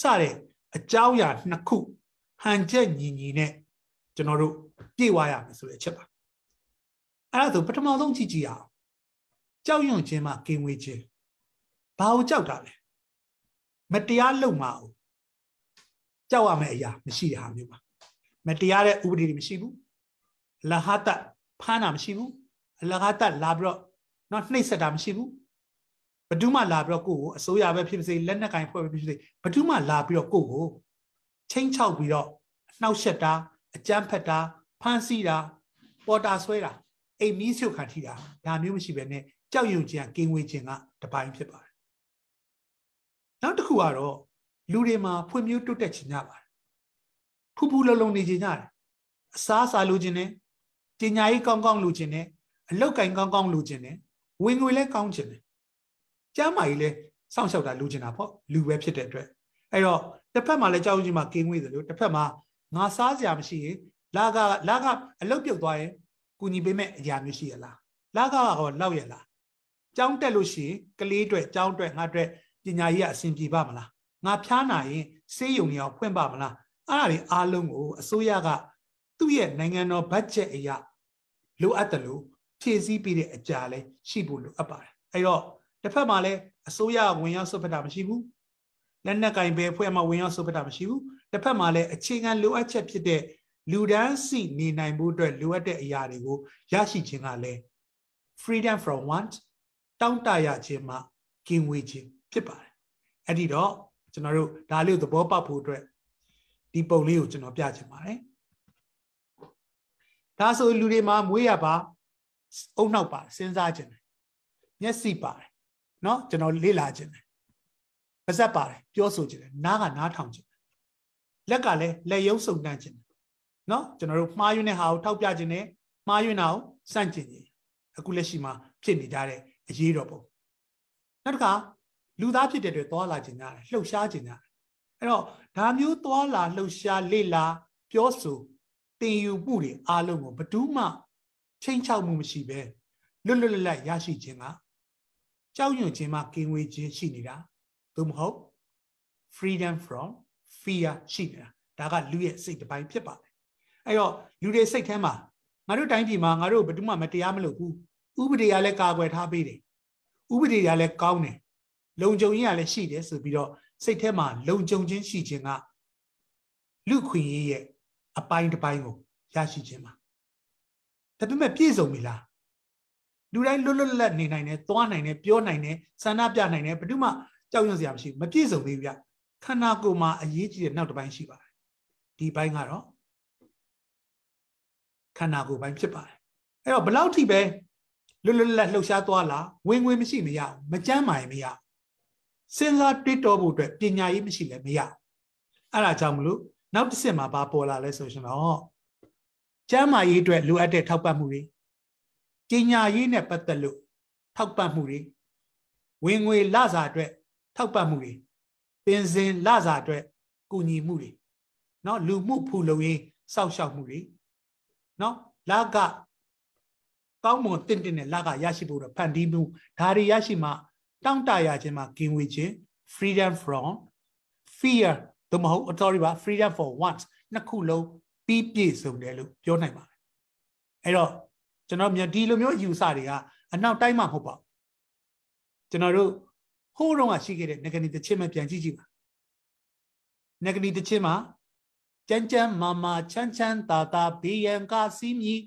စတဲ့အကြောင်းအရာနှစ်ခုဟန်ချက်ညီညီနဲ့ကျွန်တော်တို့ပြေဝရမယ်ဆိုတဲ့အချက်ပါအဲ့ဒါဆိုပထမဆုံးကြည့်ကြည့်အောင်ကြောက်ရွံ့ခြင်းမှကင်းဝေးခြင်းဘာကိုကြောက်တာလဲမတရားလုပ်မှာ哦ကြောက်ရမယ့်အရာမရှိတဲ့ဟာမျိုးပါမတရားတဲ့ဥပဒေတွေမရှိဘူးလဟတဖမ်းတာမရှိဘူးလဟတလာပြီးတော့ နော်နှိပ်စက်တာမရှိဘူးဘဒုမှလာပြီးတော့ကိုယ့်ကိုအစိုးရပဲဖြစ်ဖြစ်စေလက်နက်ကင်ဖွဲ့ပဲဖြစ်ဖြစ်စေဘဒုမှလာပြီးတော့ကိုယ့်ကိုချင်းချောက်ပြီးတော့နှောက်ယှက်တာအကြမ်းဖက်တာဖမ်းဆီးတာပေါ်တာဆွဲတာအိမ်မီးဆုပ်ခံထိတာဒါမျိုးမရှိပဲနဲ့ကြောက်ရွံ့ခြင်းကင်းဝေးခြင်းကတပိုင်းဖြစ်ပါတယ်နောက်တစ်ခုကတော့လူတွေမှာဖွံ့ဖြိုးတိုးတက်ခြင်းကြပါတယ်ဖူးဖူးလုံးလုံးနေခြင်းကြတယ်အစားအစာလိုခြင်းနဲ့ပညာရေးကောင်းကောင်းလိုခြင်းနဲ့အလောက်ကင်ကောင်းကောင်းလိုခြင်းနဲ့ ဝင်ငွေလည်းကောင်းခြင်းနဲ့ကျမ်းမာကြီးလည်းစောင့်ရှောက်တာလိုချင်တာပေါ့လူပဲဖြစ်တဲ့အတွက်အဲ့တော့တစ်ဖက်မှာလည်းကြောက်ရွံ့မှာကင်းဝေးတယ်လို့တစ်ဖက်မှာငါစားစရာမရှိရင်လာကလာကအလုတ်ပြုတ်သွားရင်ကုညီပေးမဲ့အရာမျိုးရှိရလားလာကကတော့လောက်ရလားကြောင်းတက်လို့ရှိရင်ကလေးအတွက်ကြောင်းအတွက်ငါအတွက်ပညာရေးကအဆင်ပြေပါမလားငါဖျားနာရင်စေးရုံတွေအောင်ဖွင့်ပါမလားအဲ့ဒါတွေအားလုံးကိုအစိုးရကသူ့ရဲ့နိုင်ငံတော်ဘတ်ဂျက်အရာလိုအပ်တယ်လို့ ဖြည့်ဆည်းပေးတဲ့အကြာလဲရှိဖို့လိုအပ်ပါတယ်အဲ့တော့တစ်ဖက်မှာလည်းအစိုးရဝင်ရောက်ဆွတ်ဖက်တာမရှိဘူးလက်နက်ကင်ပဲဖွဲ့မှာဝင်ရောက်ဆွတ်ဖက်တာမရှိဘူးတစ်ဖက်မှာလည်းအခြေခံလိုအပ်ချက်ဖြစ်တဲ့လူဒန်းစီနေနိုင်ဖို့အတွက်လိုအပ်တဲ့အရာတွေကိုရရှိခြင်းကလည်း freedom from want တောင်းတရခြင်းမှာကင်းဝေးခြင်းဖြစ်ပါတယ်အဲ့ဒီတော့ကျွန်တော်တို့ဒါလေးကိုသဘောပေါက်ဖို့အတွက်ဒီပုံလေးကိုကျွန်တော်ပြချင်ပါတယ်ဒါဆိုလူတွေမှာမွေးရပါ အုံနောက်ပါစဉ်းစားခြင်းတယ်မျက်စိပါတယ်เนาะကျွန်တော်လေ့လာခြင်းတယ်ပါဇက်ပါတယ်ပြောဆိုခြင်းတယ်နားကနားထောင်ခြင်းတယ်လက်ကလည်းလက်ရုပ်စုံတန်းခြင်းတယ်เนาะကျွန်တော်တို့မှားယွင်းတဲ့ဟာကိုထောက်ပြခြင်းတယ်မှားယွင်းတာကိုစန့်ကျင်ခြင်းအခုလက်ရှိမှာဖြစ်နေကြတဲ့အရေးတော်ပုံနောက်တစ်ခါလူသားဖြစ်တဲ့အတွက်သွားလာခြင်းရတယ်လှုပ်ရှားခြင်းရတယ်အဲ့တော့ဒါမျိုးသွားလာလှုပ်ရှားလေ့လာပြောဆိုတင်ယူမှုတွေအားလုံးကိုဘယ်သူမှ ချိန်ချောက်မှုမရှိပဲလွတ်လွတ်လပ်လပ်ရရှိခြင်းကကြောက်ရွံ့ခြင်းမှကင်းဝေးခြင်းရှိနေတာသို့မဟုတ် freedom from fear ရှိနေတာဒါကလူရဲ့စိတ်တစ်ပိုင်းဖြစ်ပါတယ်အဲ့တော့လူတွေစိတ်ထဲမှာငါတို့တိုင်းပြည်မှာငါတို့ဘယ်သူမှမတရားမလုပ်ဘူးဥပဒေကလည်းကာကွယ်ထားပေးတယ်ဥပဒေကလည်းကောင်းတယ်လုံခြုံရေးကလည်းရှိတယ်ဆိုပြီးတော့စိတ်ထဲမှာလုံခြုံခြင်းရှိခြင်းကလူခွင့်ရေးရဲ့အပိုင်းတစ်ပိုင်းကိုရရှိခြင်းပါ ဒါပေမဲ့ပြည့်စုံပြီလားလူတိုင်းလွတ်လွတ်လပ်နေနိုင်တယ်သွားနိုင်တယ်ပြောနိုင်တယ်ဆန္ဒပြနိုင်တယ်ဘယ်သူမှကြောက်ရွံ့စရာမရှိဘူးမပြည့်စုံသေးဘူးဗျခန္ဓာကိုယ်မှာအရေးကြီးတဲ့နောက်တစ်ပိုင်းရှိပါတယ်ဒီပိုင်းကတော့ခန္ဓာကိုယ်ပိုင်းဖြစ်ပါတယ်အဲ့တော့ဘလောက်ထိပဲလွတ်လွတ်လပ်လှုပ်ရှားသွားလာဝင်ငွေမရှိမရအောင်မကြမ်းမာရင်မရစဉ်းစားတွေးတောဖို့အတွက်ပညာရေးမရှိလည်းမရအဲ့ဒါကြောင့်မလို့နောက်တစ်ဆင့်မှာဘာပေါ်လာလဲဆိုရှင်တော့ ကျမ်းမာရေးအတွက်လိုအပ်တဲ့ထောက်ပံ့မှုတွေပညာရေးနဲ့ပတ်သက်လို့ထောက်ပံ့မှုတွေဝင်ငွေလစာအတွက်ထောက်ပံ့မှုတွေပင်စင်လစာအတွက်ကူညီမှုတွေเนาะလူမှုဖူလုံရေးစောက်ရှောက်မှုတွေเนาะလကကောင်းမွန်တင့်တင့်နဲ့လကရရှိဖို့တော့ဖန်တီးမှုဒါတွေရရှိမှတောင့်တရခြင်းမှာကင်းဝေးခြင်း freedom from fear သို့မဟုတ် authority ပါ freedom for once နှစ်ခုလုံး ပြီးပြည့်စုံတယ်လို့ပြောနိုင်ပါတယ်အဲ့တော့ကျွန်တော်ဒီလိုမျိုးအယူဆတွေကအနောက်တိုင်းမှာမဟုတ်ပါဘူးကျွန်တော်တို့ဟိုးတော့ကရှိခဲ့တဲ့ငကနီတချင်းမပြန်ကြည့်ကြည့်ပါငကနီတချင်းမှာကြမ်းကြမ်းမာမာချမ်းချမ်းသာသာဘေးရန်ကစီးမြည်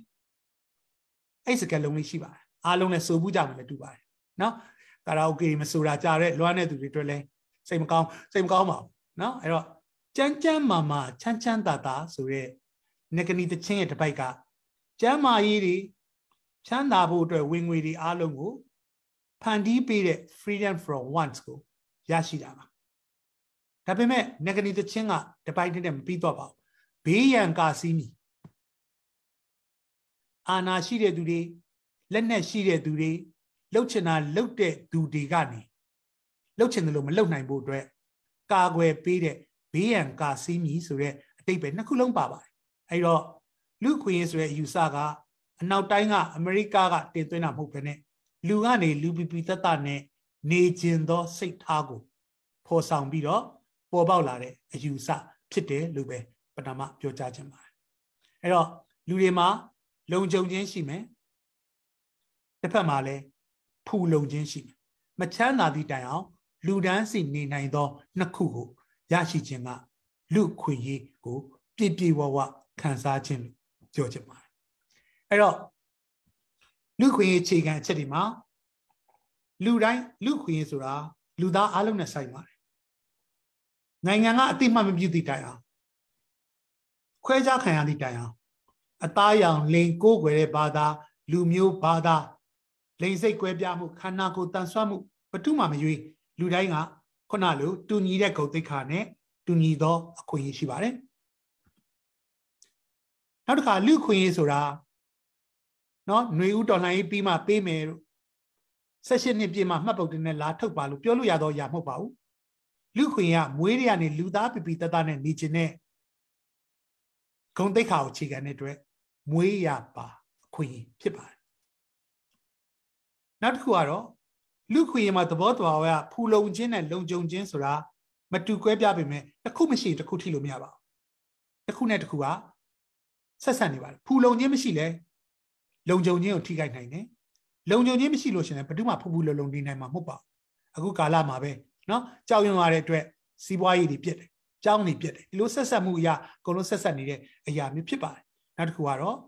အဲ့စကလုံးလေးရှိပါတယ်အားလုံးလည်းစိုးဘူးကြမှာလည်းတူပါတယ်နော်ကာရာအိုကေမဆိုတာကြားတဲ့လွမ်းတဲ့သူတွေအတွက်လည်းစိတ်မကောင်းစိတ်မကောင်းပါဘူးနော်အဲ့တော့ကြမ်းကြမ်းမာမာချမ်းချမ်းသာသာဆိုတဲ့ နဂနီတချင်းရဲ့တပိုက်ကကျမ်းမာရေးတွေချမ်းသာဖို့အတွက်ဝင်ငွေတွေအားလုံးကိုဖန်တီးပေးတဲ့ freedom from wants ကိုရရှိတာပါဒါပေမဲ့နဂနီတချင်းကတပိုက်နဲ့မပြီးတော့ပါဘူးဘေးရန်ကာစီးမီအာနာရှိတဲ့သူတွေလက်နက်ရှိတဲ့သူတွေလှုပ်ချင်တာလှုပ်တဲ့သူတွေကနေလှုပ်ချင်တယ်လို့မလှုပ်နိုင်ဖို့အတွက်ကာကွယ်ပေးတဲ့ဘေးရန်ကာစီးမီဆိုတဲ့အတိတ်ပဲနှစ်ခုလုံးပါပါတယ် အဲ့တော့လူခွင့်ရေးဆိုတဲ့အယူဆကအနောက်တိုင်းကအမေရိကကတင်သွင်းတာမဟုတ်ဘဲနဲ့လူကနေလူပီပီတတ်နဲ့နေကျင်သောစိတ်ထားကိုဖော်ဆောင်ပြီးတော့ပေါ်ပေါက်လာတဲ့အယူဆဖြစ်တယ်လို့ပဲပထမပြောကြားခြင်းပါတယ်အဲ့တော့လူတွေမှာလုံခြုံခြင်းရှိမယ်တစ်ဖက်မှာလည်းဖူလုံခြင်းရှိမယ်မချမ်းသာသည့်တိုင်အောင်လူဒန်းစီနေနိုင်သောနှစ်ခုကိုရရှိခြင်းကလူခွင့်ရေးကို ပြည့်ပြည့်ဝဝ ခံစားခြင်းလို့ပြောချင်ပါတယ်အဲ့တော့လူခွင့်ရေးအခြေခံအချက်တွေမှာလူတိုင်းလူခွင့်ရေးဆိုတာလူသားအလုံးနဲ့ဆိုင်ပါတယ်နိုင်ငံကအတိမတ်မပြုသည့်တိုင်အောင်ခွဲခြားခံရသည့်တိုင်အောင်အသားရောင်လိန်ကိုးကွယ်တဲ့ဘာသာလူမျိုးဘာသာလိန်စိတ်ကွဲပြားမှုခန္ဓာကိုယ်တန်ဆွမ်းမှုဘတုမှမရွေးလူတိုင်းကခုနလိုတူညီတဲ့ဂုဏ်သိက္ခာနဲ့တူညီသောအခွင့်အရေးရှိပါတယ် နောက်တစ်ခါလူခွင့်ရေးဆိုတာနော်ຫນွေဦးတော်လှန်ရေးပြီးမှပေးမယ်လို့၁၈နှစ်ပြည့်မှမှတ်ပုတ်တင်နဲ့လာထုတ်ပါလို့ပြောလို့ရတော့ရမဟုတ်ပါဘူးလူခွင့်ရမွေးရကနေလူသားပြပြတတနဲ့နေခြင်းနဲ့ဂုံတိတ်ခါကိုခြေခံတဲ့အတွက်မွေးရပါအခွင့်ဖြစ်ပါတယ်နောက်တစ်ခုကတော့လူခွင့်ရမှာသဘောတော်ကဖူလုံခြင်းနဲ့လုံခြုံခြင်းဆိုတာမတူကွဲပြားပေမဲ့တစ်ခုမရှိတစ်ခုထိလို့မရပါဘူးတစ်ခုနဲ့တစ်ခုက ဆက်ဆက်နေပါတယ်ဖူလုံခြင်းမရှိလဲ လုံခြုံခြင်းကိုထိခိုက်နိုင်တယ်လုံခြုံခြင်းမရှိလို့ရှင်လည်းဘယ်သူမှဖူးဖူးလုံလုံနေနိုင်မှာမဟုတ်ပါဘူးအခုကာလမှာပဲเนาะကြောက်ရွံ့ရတဲ့အတွက်စီးပွားရေးတွေပြစ်တယ်ကြောင်းတွေပြစ်တယ်ဒီလိုဆက်ဆက်မှုအရာအကုန်လုံးဆက်ဆက်နေတဲ့အရာမျိုးဖြစ်ပါတယ်နောက်တစ်ခုကတော့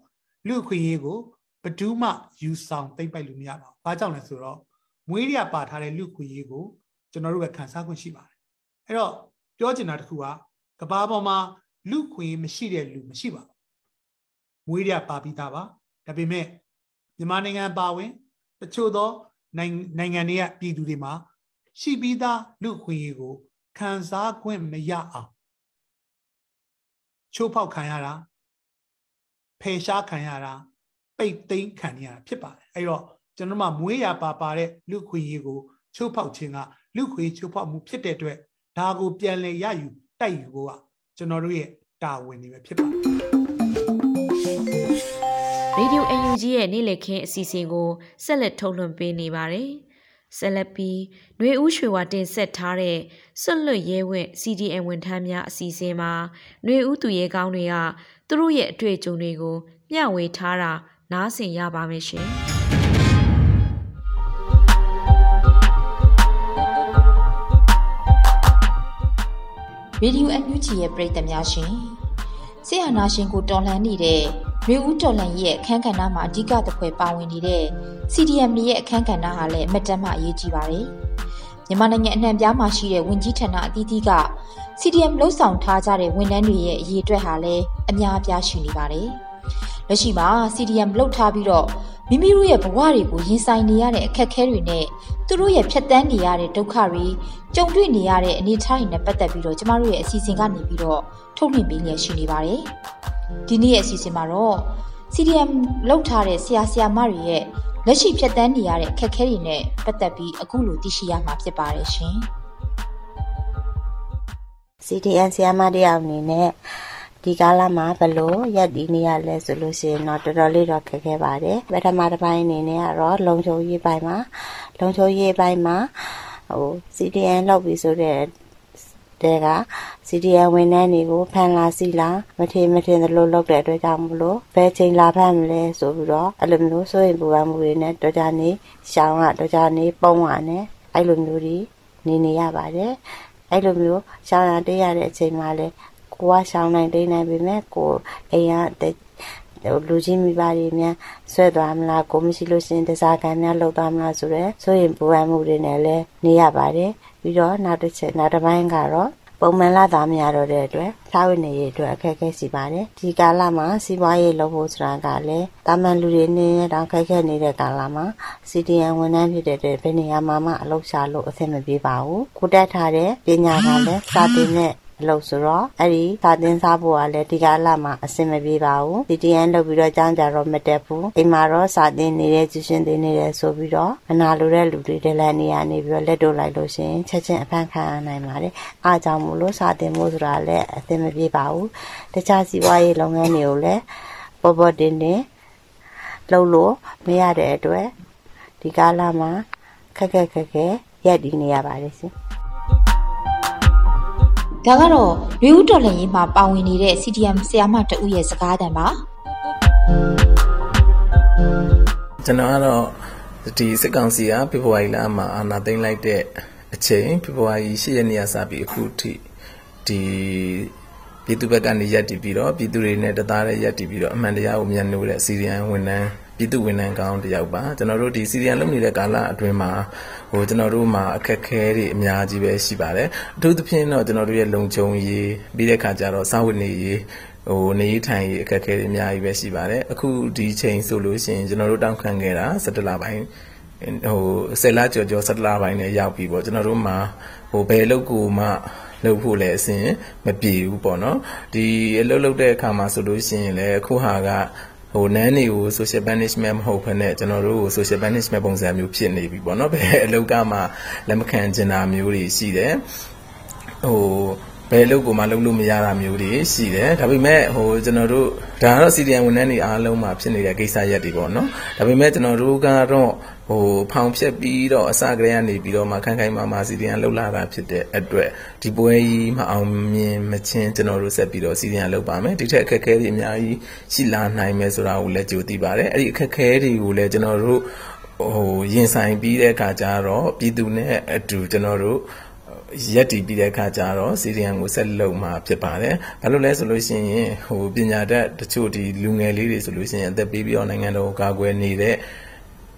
လူခွင့်ရေးကိုဘယ်သူမှယူဆောင်သိမ့်ပိုက်လို့မရပါဘူးဘာကြောင့်လဲဆိုတော့မွေးရပါထားတဲ့လူခွင့်ရေးကိုကျွန်တော်တို့ပဲခံစားခွင့်ရှိပါတယ်အဲ့တော့ပြောချင်တာတစ်ခုကကဘာပေါ်မှာလူခွင့်မရှိတဲ့လူမရှိပါဘူး မွေးရပါပြီးသားပါဒါပေမဲ့မြန်မာနိုင်ငံပါဝင်တချို့သောနိုင်ငံတွေကပြည်သူတွေမှာရှိပြီးသားလူခွင့်ရေးကိုခံစားခွင့်မရအောင်ချိုးဖောက်ခံရတာဖယ်ရှားခံရတာပိတ်သိမ်းခံရတာဖြစ်ပါတယ်အဲ့တော့ကျွန်တော်မှမွေးရပါပါတဲ့လူခွင့်ရေးကိုချိုးဖောက်ခြင်းကလူခွင့်ချိုးဖောက်မှုဖြစ်တဲ့အတွက်ဒါကိုပြန်လည်ရယူတိုက်ယူဖို့ကကျွန်တော်တို့ရဲ့တာဝန်တွေပဲဖြစ်ပါတယ် ရေဒီယို UNG ရဲ့နေ့လည်ခင်းအစီအစဉ်ကိုဆက်လက်ထုတ်လွှင့်ပေးနေပါတယ်။ဆက်လက်ပြီးຫນွေဦးရွှေဝါတင်ဆက်ထားတဲ့ဆွတ်လွတ်ရဲဝင့် CDN ဝန်ထမ်းများအစီအစဉ်မှာຫນွေဦးသူရဲကောင်းတွေကသူတို့ရဲ့အတွေ့အကြုံတွေကိုမျှဝေထားတာနားဆင်ရပါမယ်ရှင်။ရေဒီယိုအန်ယူဂျီရဲ့ပရိသတ်များရှင် ဆရာနာရှင်ကိုတော်လှန်နေတဲ့ရေဦးတော်လှန်ရဲ့အခန်းကဏ္ဍမှာအဓိကသဖွယ်ပါဝင်နေတဲ့ CDM ရဲ့အခန်းကဏ္ဍဟာလည်းအမတန်မှအရေးကြီးပါတယ်မြန်မာနိုင်ငံအနှံ့ပြားမှာရှိတဲ့ဝင်ကြီးဌာနအသီးသီးက CDM လှုပ်ဆောင်ထားကြတဲ့ဝန်ထမ်းတွေရဲ့အရေးအတွက်ဟာလည်းအများအပြားရှိနေပါတယ်လက်ရှိမှာ CDM လှုပ်ထားပြီးတော့ မိမိတို့ရဲ့ဘဝတွေကိုရင်ဆိုင်နေရတဲ့အခက်အခဲတွေနဲ့သူတို့ရဲ့ဖြတ်တန်းနေရတဲ့ဒုက္ခတွေကြုံတွေ့နေရတဲ့အနေအထားတွေနဲ့ပတ်သက်ပြီးတော့ကျမတို့ရဲ့အစီအစဉ်ကနေပြီးတော့ထုတ်လွှင့်ပေးလျက်ရှိနေပါတယ်။ဒီနေ့ရဲ့အစီအစဉ်မှာတော့ CDM လောက်ထားတဲ့ဆရာဆရာမတွေရဲ့လက်ရှိဖြတ်တန်းနေရတဲ့အခက်အခဲတွေနဲ့ပတ်သက်ပြီးအခုလိုသိရှိရမှာဖြစ်ပါတယ်ရှင်။ CDM ဆရာမတယောက်အနေနဲ့ ဒီကာလမှာဘလို့ရက်တည်နေရလဲဆိုလို့ရှိရင်တော့တော်တော်လေးတော့ခက်ခဲပါတယ်ပထမတစ်ပိုင်းအနေနဲ့ကတော့လုံချုံရေးပိုင်းမှာလုံချုံရေးပိုင်းမှာဟို CDN လောက်ပြီဆိုတဲ့တဲ့က CDN ဝန်ထမ်းတွေကိုဖန်လာစီလာမထင်မထင်သလိုလုပ်တဲ့အတွက်ကြောင့်မလို့ဘယ်ချိန်လာဖမ်းမလဲဆိုပြီးတော့အဲ့လိုမျိုးစိုးရင်ပူပန်မှုတွေနဲ့တော်ကြနေရှောင်းကတော်ကြနေပုံးရနဲ့အဲ့လိုမျိုးတွေနေနေရပါတယ်အဲ့လိုမျိုးရှောင်းရတေးရတဲ့အချိန်မှာလဲ ကိုကရှောင်းနိုင်တိတ်နိုင်ပေမဲ့ကိုအိမ်ကလူချင်းမိဘတွေများဆွဲသွားမလားကိုမရှိလို့ရှင်တစားကံများလှုပ်သွားမလားဆိုတော့ဆိုရင်ပူပန်မှုတွေနဲ့လည်းနေရပါတယ်ပြီးတော့နောက်တစ်ချက်နောက်တစ်ပိုင်းကတော့ပုံမှန်လာသားမရတော့တဲ့အတွက်စားဝတ်နေရေးအတွက်အခက်အခဲရှိပါတယ်ဒီကာလမှာစီးပွားရေးလုပ်ဖို့ဆိုတာကလည်းတာမန်လူတွေနေတောင်ခက်ခဲနေတဲ့ကာလမှာ CDN ဝန်ထမ်းဖြစ်တဲ့အတွက်ဘယ်နေရာမှာမှအလုပ်ရှာလို့အဆင်မပြေပါဘူးကိုတက်ထားတဲ့ပညာကလည်းစာသင်တဲ့ အလုပ်ဆိုတော့အဲ့ဒီစာသင်စားဖို့ကလည်းဒီကာလမှာအဆင်မပြေပါဘူး CDN လုပ်ပြီးတော့ကြောင်းကြတော့မတက်ဘူးအိမ်မှာတော့စာသင်နေတဲ့ကျရှင်သင်နေတယ်ဆိုပြီးတော့မနာလိုတဲ့လူတွေတလည်းနေရနေပြီးတော့လက်တို့လိုက်လို့ရှင်ချက်ချင်းအဖမ်းခံနိုင်ပါတယ်အားကြောင့်မို့လို့စာသင်ဖို့ဆိုတာလည်းအဆင်မပြေပါဘူးတခြားစီးပွားရေးလုပ်ငန်းတွေကိုလည်းပေါ်ပေါ်တင်တင်လုပ်လို့မရတဲ့အတွက်ဒီကာလမှာခက်ခက်ခက်ခဲရက်တည်နေရပါတယ်ရှင် ဒါကတော့ရွေဦးတော်လှန်ရေးမှာပါဝင်နေတဲ့ CDM ဆရာမတဦးရဲ့စကားသံပါကျွန်တော်ကတော့ဒီစစ်ကောင်စီကဖေဖော်ဝါရီလမှာအာဏာသိမ်းလိုက်တဲ့အချိန်ဖေဖော်ဝါရီ10ရက်နေ့ကစပြီးအခုထိဒီပြည်သူဘက်ကနေရက်တည်ပြီးတော့ပြည်သူတွေနဲ့တသားနဲ့ရက်တည်ပြီးတော့အမှန်တရားကိုမြန်လို့တဲ့စီရီယန်ဝန်ထမ်း ပြည်သူဝန်ထမ်းကောင်းတယောက်ပါကျွန်တော်တို့ဒီစီရီယန်လုပ်နေတဲ့ကာလအတွင်းမှာဟိုကျွန်တော်တို့မှာအခက်ခဲတွေအများကြီးပဲရှိပါတယ်အထူးသဖြင့်တော့ကျွန်တော်တို့ရဲ့လုံခြုံရေးပြီးတဲ့ခါကျတော့စာဝတ်နေရေးဟိုနေထိုင်ရေးအခက်အခဲတွေအများကြီးပဲရှိပါတယ်အခုဒီချိန်ဆိုလို့ရှိရင်ကျွန်တော်တို့တောင်းခံခဲ့တာ17လပိုင်းဟို10လကျော်ကျော်17လပိုင်းနဲ့ရောက်ပြီပေါ့ကျွန်တော်တို့မှာဟိုဘယ်လောက်ကိုမှလုပ်ဖို့လည်းအစဉ်မပြေဘူးပေါ့နော်ဒီအလုပ်လုပ်တဲ့အခါမှာဆိုလို့ရှိရင်လည်းအခုဟာက ဟိုနန်းတွေကို social punishment မဟုတ်ဘဲနဲ့ကျွန်တော်တို့ကို social punishment ပုံစံမျိုးဖြစ်နေပြီပေါ့နော်ဘယ်အလောက်ကမှလက်မခံကျင်တာမျိုးတွေရှိတယ်ဟို ဘယ်လုပ်ကိုမှလုပ်လို့မရတာမျိုးတွေရှိတယ်ဒါပေမဲ့ဟိုကျွန်တော်တို့ဒါကတော့ CDN ဝန်ထမ်းတွေအားလုံးမှာဖြစ်နေတဲ့ကိစ္စရက်တွေပေါ့နော်ဒါပေမဲ့ကျွန်တော်တို့ကတော့ဟိုဖောင်ဖြက်ပြီးတော့အစကတည်းကနေပြီးတော့မှခိုင်ခိုင်မာမာ CDN လှုပ်လာတာဖြစ်တဲ့အတွက်ဒီပွဲကြီးမအောင်မြင်မချင်းကျွန်တော်တို့ဆက်ပြီးတော့ CDN လှုပ်ပါမယ်ဒီထက်အခက်အခဲတွေအများကြီးရှိလာနိုင်မယ်ဆိုတာကိုလည်းကြိုသိပါတယ်အဲ့ဒီအခက်အခဲတွေကိုလည်းကျွန်တော်တို့ဟိုရင်ဆိုင်ပြီးတဲ့အခါကျတော့ပြည်သူနဲ့အတူကျွန်တော်တို့ ရက်တည်ပြီးတဲ့အခါကျတော့စီရီယန်ကိုဆက်လုပ်မှာဖြစ်ပါတယ်။ဘာလို့လဲဆိုလို့ရှိရင်ဟိုပညာတတ်တချို့ဒီလူငယ်လေးတွေဆိုလို့ရှိရင်အသက်ပေးပြီးတော့နိုင်ငံတော်ကိုကာကွယ်နေတဲ့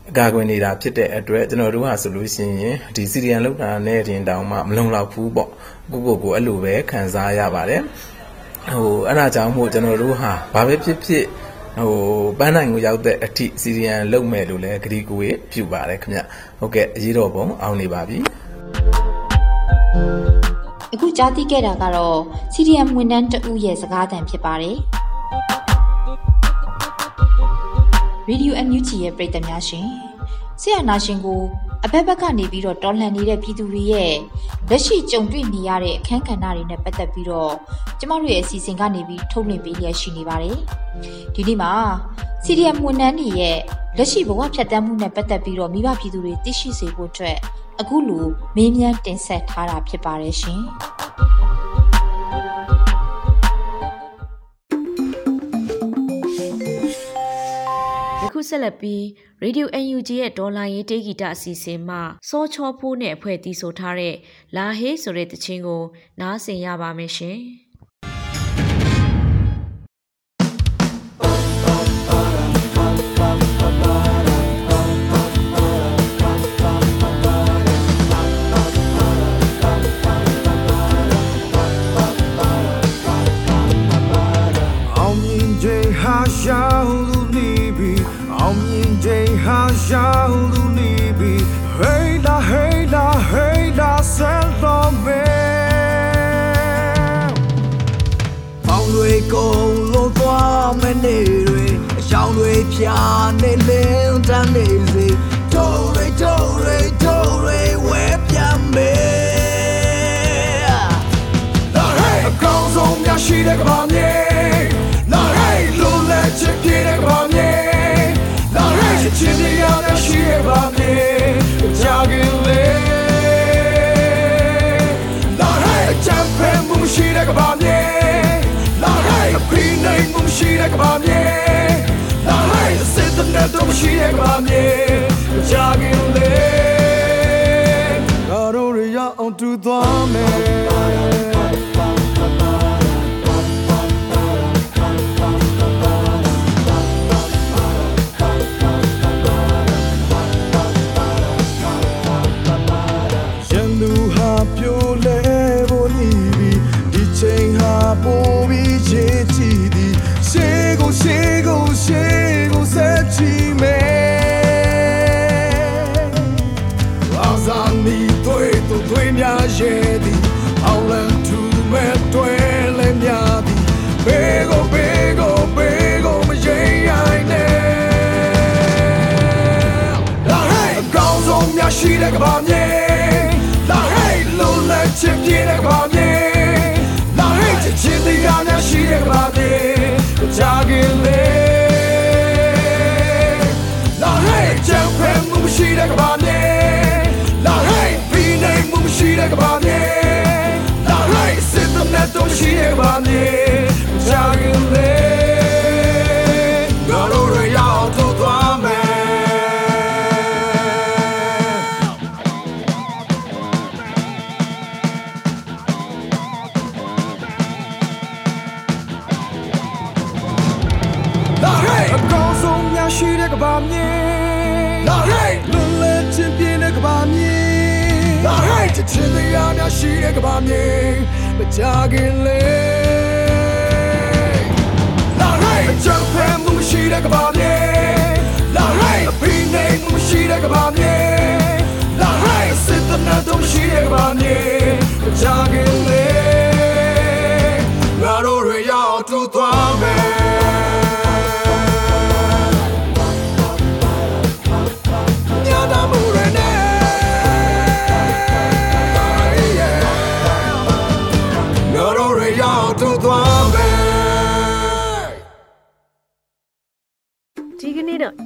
အကာကွယ်နေတာဖြစ်တဲ့အတွက်ကျွန်တော်တို့ကဆိုလို့ရှိရင်ဒီစီရီယန်လောက်တာနဲ့တင်တောင်မှမလုံလောက်ဘူးပေါ့ကိုကိုကိုအဲ့လိုပဲခံစားရပါတယ်ဟိုအဲ့ဒါကြောင့်မို့ကျွန်တော်တို့ဟာဘာပဲဖြစ်ဖြစ်ဟိုပန်းနိုင်ကိုရောက်တဲ့အထိစီရီယန်လုံမဲ့လို့လည်းဂရီကိုပြုပါတယ်ခင်ဗျဟုတ်ကဲ့အရေးတော်ပုံအောင်နေပါပြီ အခုကြားသိခဲ့တာကတော့ CDM ဝန်ထမ်းတဦးရဲ့စကားသံဖြစ်ပါတယ်။ရေဒီယို NUG ရဲ့ပရိသတ်များရှင်ဆရာနာရှင်ကိုအဘက်ဘက်ကနေပြီးတော့တော်လှန်နေတဲ့ပြည်သူတွေရဲ့လက်ရှိကြုံတွေ့နေရတဲ့အခန်းကဏ္ဍတွေနဲ့ပတ်သက်ပြီးတော့ကျမတို့ရဲ့အစီအစဉ်ကနေပြီးထုတ်လွှင့်ပေးလျက်ရှိနေပါတယ်။ဒီနေ့မှာ CDM ဝန်ထမ်းတွေရဲ့လက်ရှိဘဝဖြတ်သန်းမှုနဲ့ပတ်သက်ပြီးတော့မိဘပြည်သူတွေသိရှိစေဖို့အတွက် အခုလိုမေးမြန်းတင်ဆက်ထားတာဖြစ်ပါတယ်ရှင်။ခုဆက်လက်ပြီး Radio UNG ရဲ့ဒေါ်လာရေးတေးဂီတအစီအစဉ်မှာစောချောဖိုးနဲ့အဖွဲ့တီးဆိုထားတဲ့လာဟေးဆိုတဲ့တခြင်းကို နားဆင်ရပါမယ်ရှင်။ ဖြာနေလင်းတန်းနေစေတို့ရတို့ရတို့ရဝဲပြန်မေလာဟဲ့အကောင်းဆုံးများရှိတဲ့ကဘာမြေလာဟဲ့လိုလက်ချစ်ပြည့်တဲ့ကဘာမြေလာဟဲ့ချစ်တဲ့ရတဲ့ရှိတဲ့ကဘာမြေကြာကလေးလာဟဲ့ချမ်းဖဲမှုရှိတဲ့ကဘာမြေလာဟဲ့ဖိနေမှုရှိတဲ့ကဘာမြေ နဲ့တော့မရှိရဲ့ကမြေကြာခင်လေငါတို့ရအောင်တူသွားမယ် တဲ့ကဘာမြေလာဟဲ့လုံးလက်ချစ်ပြည့်တဲ့ကဘာမြေလာဟဲ့ချစ်ချင်းတရားများရှိတဲ့ကဘာမြေကြာခင်လေလာဟဲ့ချမ်းဖဲမှုရှိတဲ့ကဘာမြေလာဟဲ့ပြီးနိုင်မှုရှိတဲ့ကဘာမြေလာဟဲ့စစ်တဲ့နဲ့တော့ရှိတဲ့ကဘာမြေ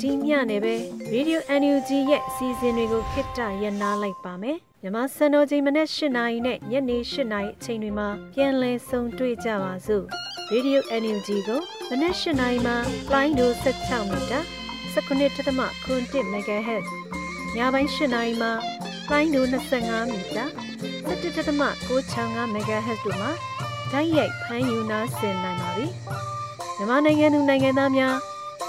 ဒီညနေပဲ Radio NUG ရဲ့အစီအစဉ်တွေကိုခਿੱတရနာလိုက်ပါမယ်မြန်မာစံတော်ချိန်မနေ့၈နာရီနဲ့ညနေ၈နာရီအချိန်တွေမှာပြန်လည်ဆုံတွေ့ကြပါစို့ Radio NUG ကိုမနေ့၈နာရီမှာ line ဒို16မီတာ19.7 MHz ညပိုင်း၈နာရီမှာ line ဒို25မီတာ17.665 MHz တို့မှာဓာတ်ရိုက်ဖမ်းယူနာဆင်နိုင်ပါပြီမြန်မာနိုင်ငံသူနိုင်ငံသားများ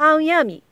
အောင်ရမည်